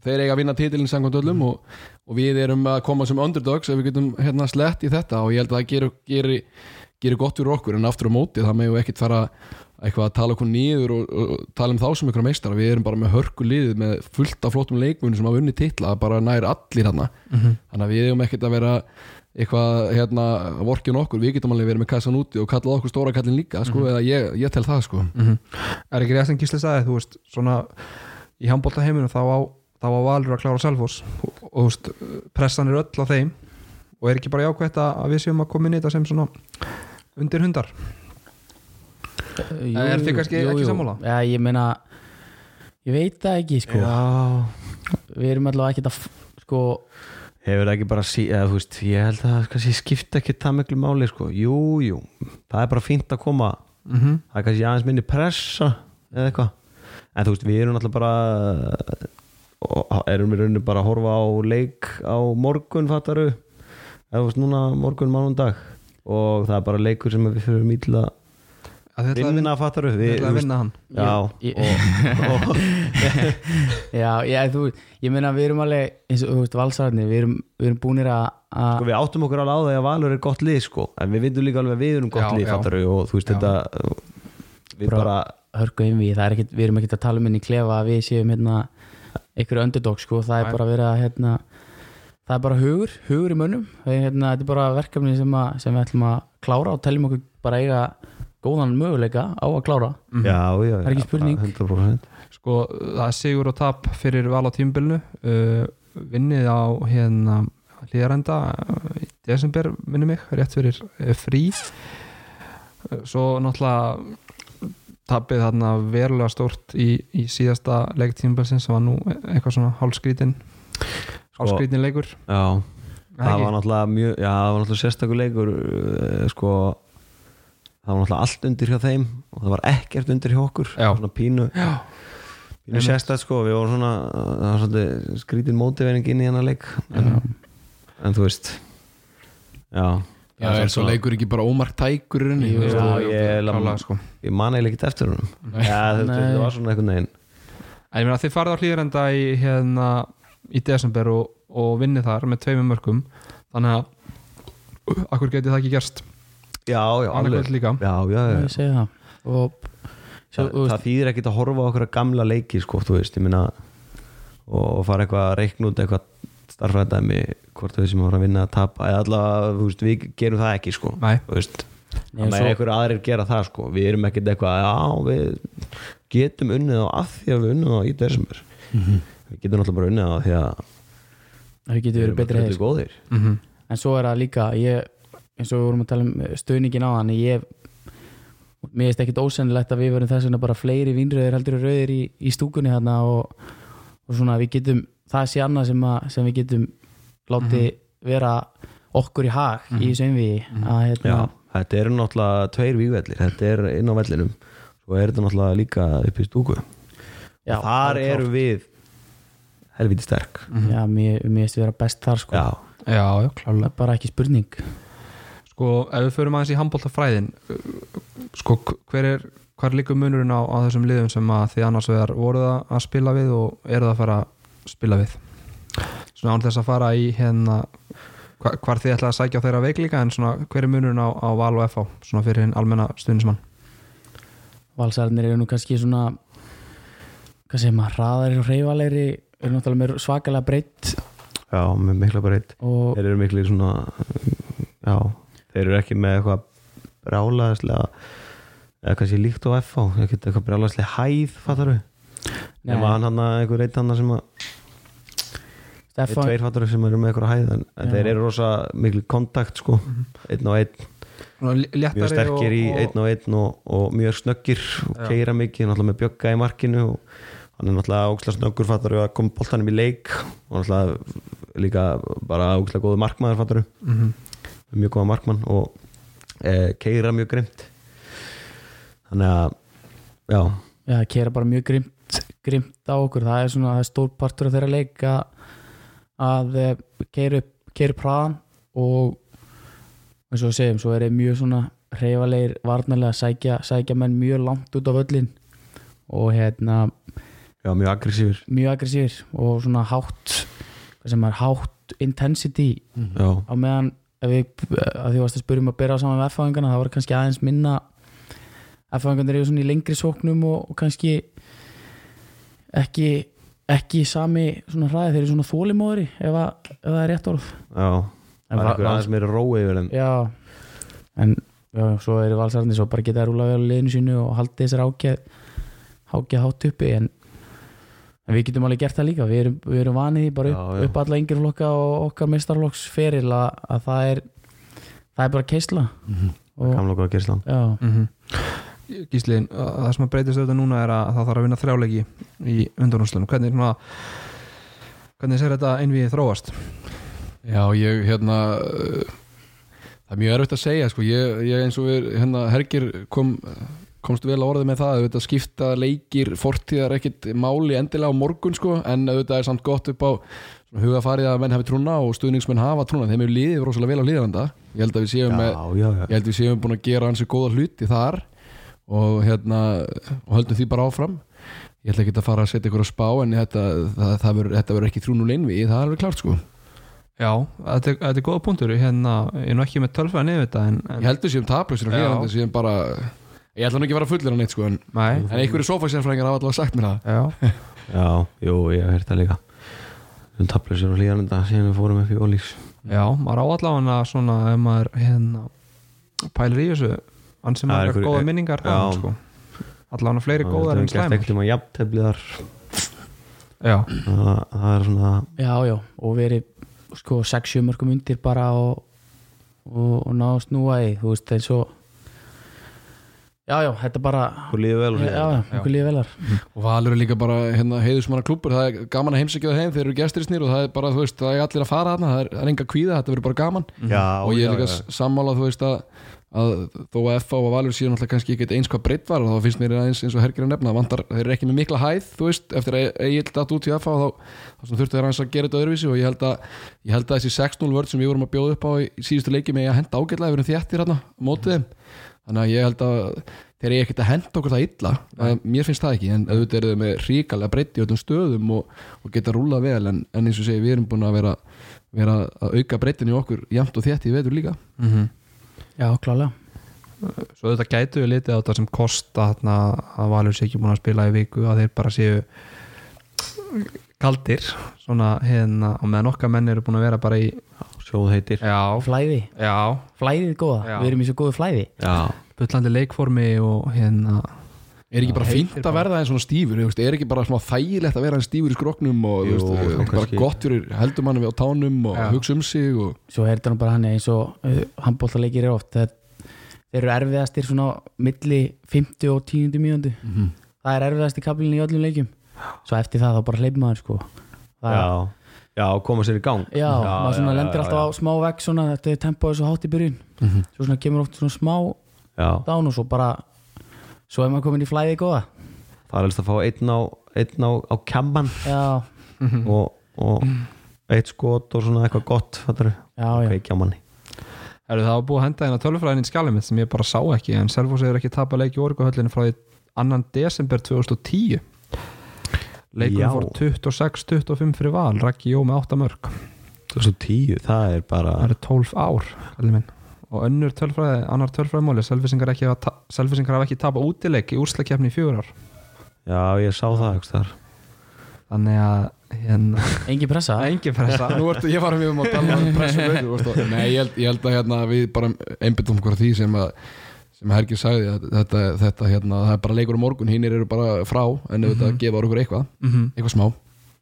þeir eiga að vinna titilin samkvæmt öllum og, og við erum að koma sem underdogs ef við getum hérna slett í þetta. Og ég held að það gerir, gerir, gott fyrir okkur en aftur á móti það með ekkert fara eitthvað að tala okkur nýður og, og, og tala um þá sem ykkur meistara. Við erum bara með hörku liðið með fullt af flottum leikmunum sem hafa unni titla bara nær allir hérna. Þannig að við erum ekkert að vera eitthvað hérna vorkin okkur, við getum alveg verið með kassan úti og kallað okkur stóra kallin líka sko, eða ég, ég tel það sko. Er ekki rétt sem Gísli sagði, þú veist svona í handbólta heiminu þá á, þá á Valur að klára Selfoss. Og, og þú veist, pressan er öll á þeim. Og er ekki bara jákvætt að að við séum að koma inn í þetta sem svona undir hundar? Jú, Er þið kannski jú, ekki jú. sammála? Já, ég meina ég veit það ekki sko. Já, við erum allavega ekki að sko hefur það ekki bara sí, eða, þú veist, ég held að það kannski skipta ekki það miklu máli sko, jú, jú. Það er bara fínt að koma. Mm -hmm. það er kannski aðeins minni pressa eða eitthvað, en þú veist, við erum alltaf bara og erum við rauninni bara að horfa á leik á morgun fattaru eða þú veist, núna morgun mánundag og það er bara leikur sem við fyrir að að vinna, vinna fattaru þið við, ætlaði að vinna hann já, Ég- og, og, já, já, þú, ég meina við erum alveg eins og þú veist valsararnir, við erum, við erum búinir að að- sko, við áttum okkur alveg á það að Valur er gott lið sko, en við vindum líka alveg að við erum gott Já, lið já. fattaru og þú veist Já. þetta við Bara- bara hörku einvið, það er ekkit, við erum ekkert að tala um inn í klefa að við séum hérna einhverju underdog sko, það er Nei. bara verið að hérna, það er bara hugur, hugur í mönnum. Það hérna, þetta er bara verkefni sem, að, sem við ætlum að klára og teljum okkur bara eiga góðan möguleika á að klára. Já, já, Það er ekki spurning. bara 100% sko, það er sigur og tap fyrir val á tímbilinu uh, vinnið á hérna hlýðarenda uh, í desember minni mig, rétt fyrir uh, frí. Uh, svo náttúrulega tapið þarna verulega stórt í, í síðasta leik tímbilsins sem var nú eitthvað svona hálskrítin hálskrítin leikur. Já, það ekki? var náttúrulega mjög já, það var náttúrulega sérstakur leikur uh, sko það var náttúrulega allt undir hjá þeim og það var ekkert undir hjá okkur. Já. svona pínu, Já. pínu sérstætt sko við vorum svona, það var svona skrítin mótivering inn í hennar leik. En, en þú veist já. Já, er svo leikur ekki bara ómark tækur í rauninni, Jú, þú veist, já, og- ég, Klálega, sko. ég man eiginlega ekkert eftir honum. Já, þetta, var svona einhvern veginn. En ég meina þið farið á hlýðarenda í hérna í desember og, og vinnið þar með tveimum mörgum þannig að akkur geti það ekki gerst? Já, já, líka. Já, já, já. ég segi það. Og það, það þýðir ekkert að horfa á okkur gamla leiki sko, þú veist, ég minna og fara eitthvað að reikna út eitthvað starfræðdæmi hvort þau sem voru að vinna að tapa eða allavega, þú veist, við gerum það ekki sko Nei. Þú veist, Nei, þannig svo- að einhverju aðrir gera það sko við erum ekkert eitthvað, já, við getum unnið á að því að við unnið á í desember við getum náttúrulega bara unnið á því að það getur verið betri góðir. Mm en svo er það líka ég, eins og við vorum að tala um stöðningin á hann ég mér finnst ekkit ósennilegt að við verum þess vegna bara fleiri vínröðir heldur en rauðir í, í stúkunni þarna og, og svona við getum það sé annað sem, að, sem við getum látið vera okkur í hag í þessu einviði að hérna, já, þetta eru náttúrulega tveir vígvellir, þetta er inn á vellinum svo er þetta náttúrulega líka upp í stúku. Já, og þar er eru við helviti sterk. Já, mér, finnst við vera best þar sko. já, Já, já, klálega bara ekki spurning. Sko, ef við förum aðeins í handbóltafræðin sko, hver er hver líkur munurinn á, á þessum liðum sem að þið annars vegar voruð að að spila við og eruð að fara að spila við? Svona án þess að fara í hérna hva, hvar þið ætla að sækja á þeirra veikleika en svona hver er munurinn á, á Val og FH svona fyrir hinn almenna stuðnismann valsarnir eru nú kannski svona hvað segir maður, hraðari og reyfalegri eru náttúrulega með svakalega breytt já, með mikla breytt og þeir eru miklu svona já, þeir eru ekki með eitthvað brálaðislega eða kannski líkt á FH eitthvað brálaðislega hæð, fattar við Nei. nema hann hann einhver eitt hann sem að þeir Stefán, tveir fattar sem eru með eitthvað hæð en, Já. þeir eru rosa miklu kontakt sko, einn og einn. Lé- léttari mjög sterkir í og, og, einn og einn og, og mjög snöggir og keira mikið, náttúrulega með bjögga í markinu og hann er náttúrulega ógslag snöggur fattar að koma boltanum í leik. Og náttúrulega líka bara ógslag góðu markmaður fattar mm mjög góða markmann og e, keira mjög grimt þannig að já, já, það kera bara mjög grimt, grimt á okkur, það er svona það stór partur af þeirra leik að, að keira upp keira upp hraðan og eins og segjum, svo er þeir mjög svona reyfalegir varnarlega að sækja, sækja menn mjög langt út á völlin og hérna já, mjög aggressífur mjög aggressífir og svona hátt hvað sem er hátt intensity já, á meðan ef við, að því varst að spyrjum að byrja saman með F-fáingana, það var kannski aðeins minna F-fáingarnir eru svona í lengri sóknum og, og kannski ekki ekki sami svona hræði þeir eru svona þólimóðri ef, að, ef það er rétt orð. Já. En það er va- einhver aðeins meira rói yfir þeim já, en já, svo eru valsarðinni svo bara geta að rúla vel á liðinu sínu og haldi þessar ákjað ákjað hátt uppi en, en við getum alveg gert það líka við erum, við erum vanið bara upp, Já, já. upp alla yngir flokka og okkar meistarflokks feril að, að það er það er bara keisla og, kamla góða gerslan já, -hmm. Gísli, að- það sem að breytist auðvitað núna er að það þarf að vinna þrjáleiki í undanúslunum hvernig, svona, hvernig sér þetta einvið þróast Já, ég hérna það er mjög erfitt að segja sko. ég, ég eins og við, hérna, Hergir kom, komst vel að orðið með það auðvitað skipta leikir fortíðar ekkit máli endilega á morgun sko, en auðvitað er samt gott upp á svona hugafarið að menn hafi trúna og stuðningsmenn hafa trúna. Þeim hefur liðið rosalega vel á liðaranda ég held að við séum með já, já, já, ég held við séum búin að gera hansi góða hluti þar og hérna og höldum því bara áfram. Ég ætla ekki að fara að setja ykkur á spá en þetta, það, það verður, þetta verður ekki þrúnul einvi það er alveg klart sko. Já, þetta er, þetta er góða punktur. Hérna, ég er nú ekki með tölfæðan yfir þetta en, en, ég held við séum taplausir og Já. hlýrandi séum bara ég ætla nú ekki að vera fullir að neitt sko en, Nei, en einhverju sofasérfræðingar hafa allavega sagt mér það. Já, já, jú, ég hef heyrt það líka. Við tablum sér á hlýjanenda síðan við fórum upp í Ólíks já, maður á allavega svona ef maður hérna pælir í þessu hann sem Það er er einhver- góða minningar já. þaðan, sko. allavega fleiri góðar en slæmar. ekkert um að jafntefliðar. Já, það, það er svona já, já og verið sko 6-7 mörgum undir bara og, og, og ná að snúa í þú veist eins og já, já, þetta bara Hvor líður vel já, okkur líði velar og Valur er líka bara hérna, heiðusmanna klubur það er gaman að heimsækja það heim þeir eru gestir snýr og það er bara, þú veist, það er allir að fara þarna það er, það er enga kvíða, þetta verður bara gaman. Já, og ég er líka já. sammála þú veist að, að þó að FA og Valur séu náttúrulega kannski ekkert eins hvað breytt var þá finnst mér aðeins eins og Hergir að nefna vantar, þeir eru ekki með mikla hæð þú veist, eftir að Egil datt út í FA þá, þá þurftu þeir að gera þetta öðruvísi og ég held að, ég held að þessi 6-0 vörð sem við vorum að bjóða upp á í, í síðustu leiki með að henda ágætlega, við erum þéttir hérna mótið þeim þannig að ég held að þeir eru ekkert að henda okkur það illa að, mér finnst það ekki, en auðvitað eru þau með ríkalega breytti í öllum stöðum og, og geta rúlað vel, en, en eins og segi, við erum búin að vera, vera að auka breyttin í okkur jæmt og þétt í vetur líka. Mm já, klálega svo þetta gætu við litið á þetta sem kosta að Valur sé ekki búin að spila í viku að þeir bara séu kaldir svona hérna og meðan okkar menn eru búin að vera bara í sjóð heitir. Já, Flæði, já, flæðið góða. Já. Við erum í svo góðu flæði. Já, bullandi leikformi og hérna Er ekki bara heitir að bara. verða eins svona stífur, þú veist, er ekki bara smá þægilegt að vera eins stífur í skroknum og Jú, þú veist, þá bara kannski- gott fyrir heldur manni við á tánum og Já. hugsa um sig og Svo er þetta nú bara hann eins og uh, handbóltaleikir er oft þeir, þeir eru erfiðastir svona milli 50 og 10 mínútu. Mhm. Það er erfiðasti kablin í öllum leikjum Svo eftir það þá bara hleypum maður sko. Það, já, já, koma sér í gang. Já, maður svona lendir alltaf á smá vegg svona þetta er tempóið svo hátt í byrjun. Svo svona kemur oft svona smá já, dán og svo bara svo er maður komin í flæði góða. Það er helst að fá einn á, einn á, á kemman Já, og, og eitt skot og svona eitthvað gott fattar já, já. kveikja manni það var búið að henda hérna tölvfræðin í mitt sem ég bara sá ekki en Selfoss hefur ekki tapað leik í orguhöllinu frá því 2. desember 2010 leikurinn Já. fór 26-25 fyrir val Raggi Jó með 8 mörg 2010, það er bara það eru 12 ár og önnur tölfræði, annar tölfræðimóli Selfissingar ekki hafa ekki tapað útileik í úrslakefni í fjögur ár. Já, ég sá það þar þannig að hérna, Engin pressa. Engin pressa. Nú ertu, ég var við um að tala um pressu veitur, þú veist, og- Nei, ég held, ég held að hérna, við bara einbyttum okkur að því sem að sem Hergir sagði að þetta, þetta hérna, það er bara leikur á morgun, hinnir eru bara frá en ef þetta gefa okkur eitthvað, mm eitthvað smá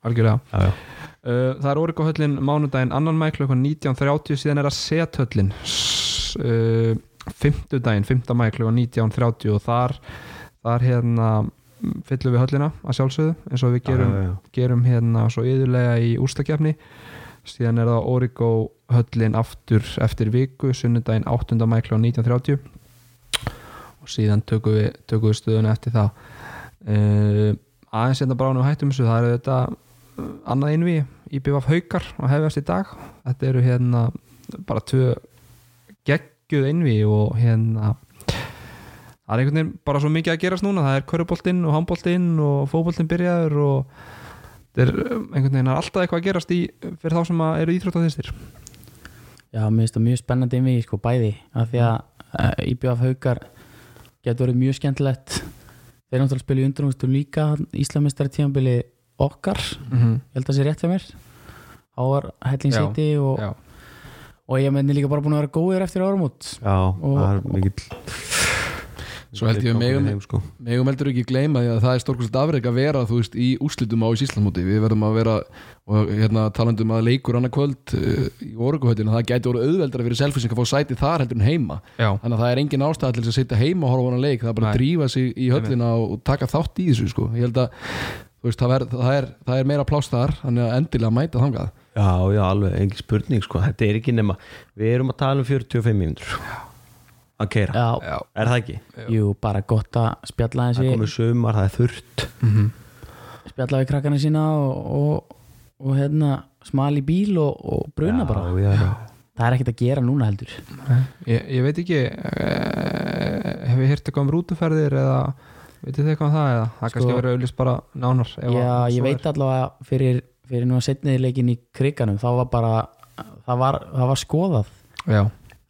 algjörlega já, já. Uh, það er Órikóhöllin mánudaginn annan mæ klukkan 19.30 síðan er það Sethöllin S- uh, fimmtudaginn, 5. mæ klukkan 19.30 og þar þar hérna mm, fyllum við höllina að sjálfsögðu eins og við gerum, já, já, já. gerum hérna svo yðurlega í ústakefni síðan er það Órikóhöllin aftur eftir viku, sunnudaginn 8. mæ klukkan 19.30 og síðan tökum við, tökum við stöðuna eftir það uh, aðeins hérna bara ánum hættum þessu, það er þetta annað einvi í BVF Haukar og hefjast í dag. Þetta eru hérna bara tvö geggjuð einvi og hérna það er einhvern veginn bara svo mikið að gerast núna. Það er köruboltinn og handboltinn og fótboltinn byrjaður og er einhvern veginn er alltaf eitthvað að gerast í, fyrir þá sem eru íþróttaðistir Já, mér finnst það mjög spennandi við sko bæði. Af því að IBF haukar getur verið mjög skemmtilegt þeir náttúrulega spila í undrumstum líka Íslamistari tímabili okkar mm -hmm. ég held að það sé rétt hjá mér á var Helling Já, City og, já. og ég menni líka bara búin að vera góðir eftir áramót já Og- það er mikill Svo held ég að megum, sko. megum heldur ekki gleyma því að það er stórkvæmst afreg að vera þú veist, í úslitum á Íslandsmóti við verðum að vera og hérna talandum að leikur annað kvöld uh, í orguhöldinu það gæti voru auðveldra fyrir selfising að fá sæti þar heldur en heima já, þannig að það er engin ástæða til þess að sitja heima og horfa á hana leik það er bara að Nei. drífa sig í höllina og taka þátt í þessu sko. ég held að veist, það, er, það, er, það er meira pláss þar þannig að endilega mæta þangað já, já, alveg, engin spurning sko. þetta er ekki nema, við erum að tala um 45 mínútur að keira, Já, er það ekki? jú, bara gott að spjalla það er þessi komið sumar, það er þurrt. Mm spjalla við krakkana sína og, og, og hérna smal í bíl og, og bruna já, bara. já, já. það er ekkert að gera núna heldur. Ég, ég veit ekki eh, hef ég hýrt eitthvað um rútuferðir eða veitir þið eitthvað um það eða það Sko- kannski verið auðlist bara nánar ef að Já, ég svo veit allavega fyrir, fyrir nú að setniði leikin í kriganum þá var bara það var, það var skoðað. Er. já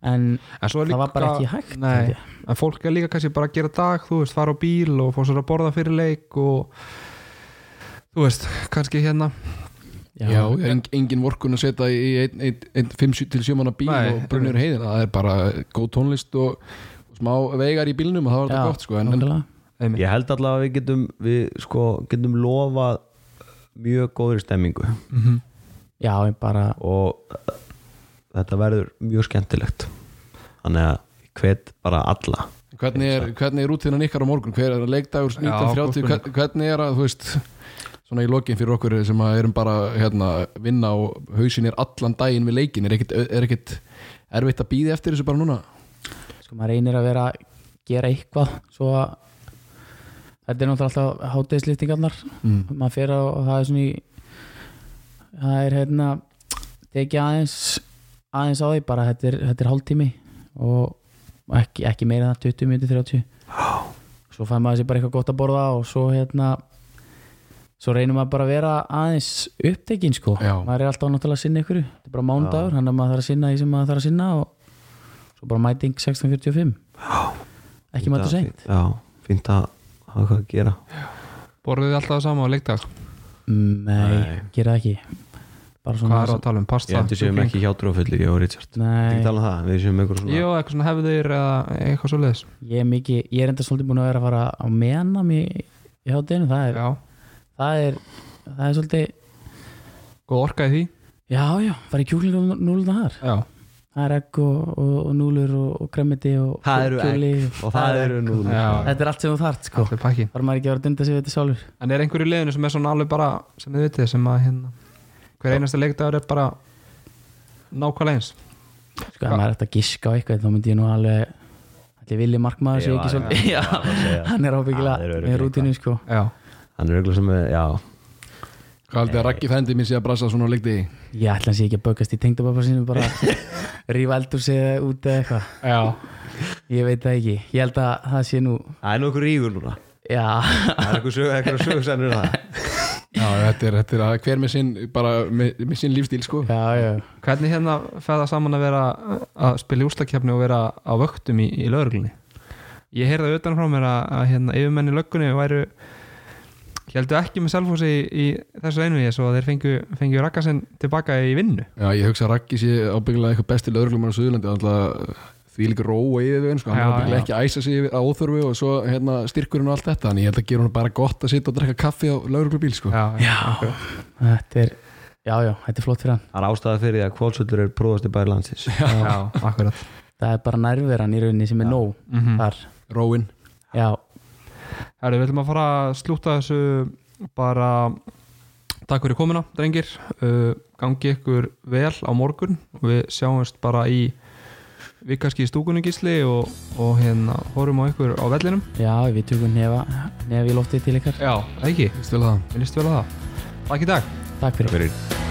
en það var bara líka- ekki hægt Nei, en fólk er líka kannski bara að gera dag þú veist, fara á bíl og fá sér að borða fyrir leik og þú veist, kannski hérna. Já, Já, já en, engin vorkun að setja í einn ein, ein, 5 til 7 manna bíl Nei, og brunir heiðina, það er bara góð tónlist og, og smá vegar í bílnum og það var já, þetta gott sko en, en, ég held allavega að við getum við sko, getum lofað mjög góðri stemmingu. Mhm. já, ég bara og þetta verður mjög skemmtilegt þannig að hvet bara alla. Hvernig er, hvernig er rútíðan ykkar á morgun? Hver er að leikdagur Já, góð 1930 hvern- hvernig er að þú veist svona í lokin fyrir okkur sem að erum bara hérna, vinna og hausin er allan daginn við leikin er ekkit, er ekkit erfitt að býði eftir þessu bara núna? Sko maður reynir að vera að gera eitthvað svo að þetta er náttúrulega alltaf hátegisliftingarnar mm. maður fer á og það er svona í það er hérna tekið aðeins aðeins á því bara þetta er, þetta er hálftími og ekki, ekki meira en það 20 minnir 30 svo fær maður sér bara eitthvað gott að borða og svo hérna svo reynir maður bara að vera aðeins upptekinn sko, Já. maður er alltaf náttúrulega að sinna ykkur, þetta er bara mánudagur hann er maður þarf að sinna því sem maður þarf að sinna og svo bara mæting 16.45 ekki maður að- já, fínt að hafa hvað að gera. Borðið þið alltaf sama á leikdag? Nei, Nei. gera það ekki Hvað er að tala um? Ég Pasta? heldur séum kjúkling? ekki hjátrúafullir ég og Richard. Ekki Nei, tala um það, við séum einhver svona Jú, eitthvað svona hefðir eða eitthvað svo leiðis ég er mikið Ég er enda svolítið búin að vera að fara á menam í, í hátinu það er, Já, það er það er svolítið góð orka í því. Já, já, fara í kjúklingum núluna þar. Já, Það er egg og, og, og núlur og, og gremmiti og Það eru egg og það eru nú Já. Þetta er allt sem þú þart sko. Allir pakki Þar maður ekki að vera að dunda sig við þetta sjálfur. En er einhver í liðinu sem er svona alveg bara sem þið vitið, sem að hérna hver einasta leikdagur er bara nákvæmlega eins. Sko, maður er eftir að giska á eitthvað þá myndi ég nú alveg Allir vilja markmaður sé Ég ekki svolítið já, Já, hann er ábyggilega með rútinu sko. Já, Hann er auðvitað sem er, já. Hvað haldið að Raggi fændi mér sé að brasa svona á leikti Ég ætla að sé ekki að bögast í tengdababba sínum bara rífa eldur sig út eða eitthvað. Já. Ég veit það ekki, ég held að það sé nú Það er nú einhver rígur núna. Já, Það er einhver sög, þetta er, þetta er að hver með sinn bara með, með sinn lífstíl sko. Já, já. Hvernig hérna fæða saman að vera að spila í úslakefni og vera á vöktum í, í lögreglunni? Ég heyrði utan frá mér að, að hérna, yfirmenn í löggunni væru heldur ekki með selfhósi í, í þessu einvið svo að þeir fengju, fengju rakkasinn tilbaka í vinnu. Já, ég hugsa að Raggi sé ábyggilega eitthvað besti lögreglum á Suðurlandi alltaf því líka róa í þau sko. hann er já. ekki að æsa sig yfir- á óþörfu og svo hérna, styrkurinn og allt þetta. En ég held að gera hann bara gott að sitja og drekka kaffi á lögreglubíl sko. Já, Já, þetta er Já, já, þetta er flott fyrir hann. Það er ástæða fyrir því að kválsöldur er prófasti bæri landsins. Já, akkurat. Það er bara nærveran í rauninni sem er nóg mm þar. Róin. Já, Herri, við ætlum að fara að slúta þessu bara takk fyrir komuna, drengir. Uh, gangi ykkur vel á morgun. Og við sjáumst bara í við kannski í stúkunni gísli og, og hérna horfum á ykkur á vellinum. Já, við tökum nefa nefa í loftið til ykkar. Já, ekki, Stölu það? Við líst vel að það? Takk í dag. Takk fyrir. Fyrir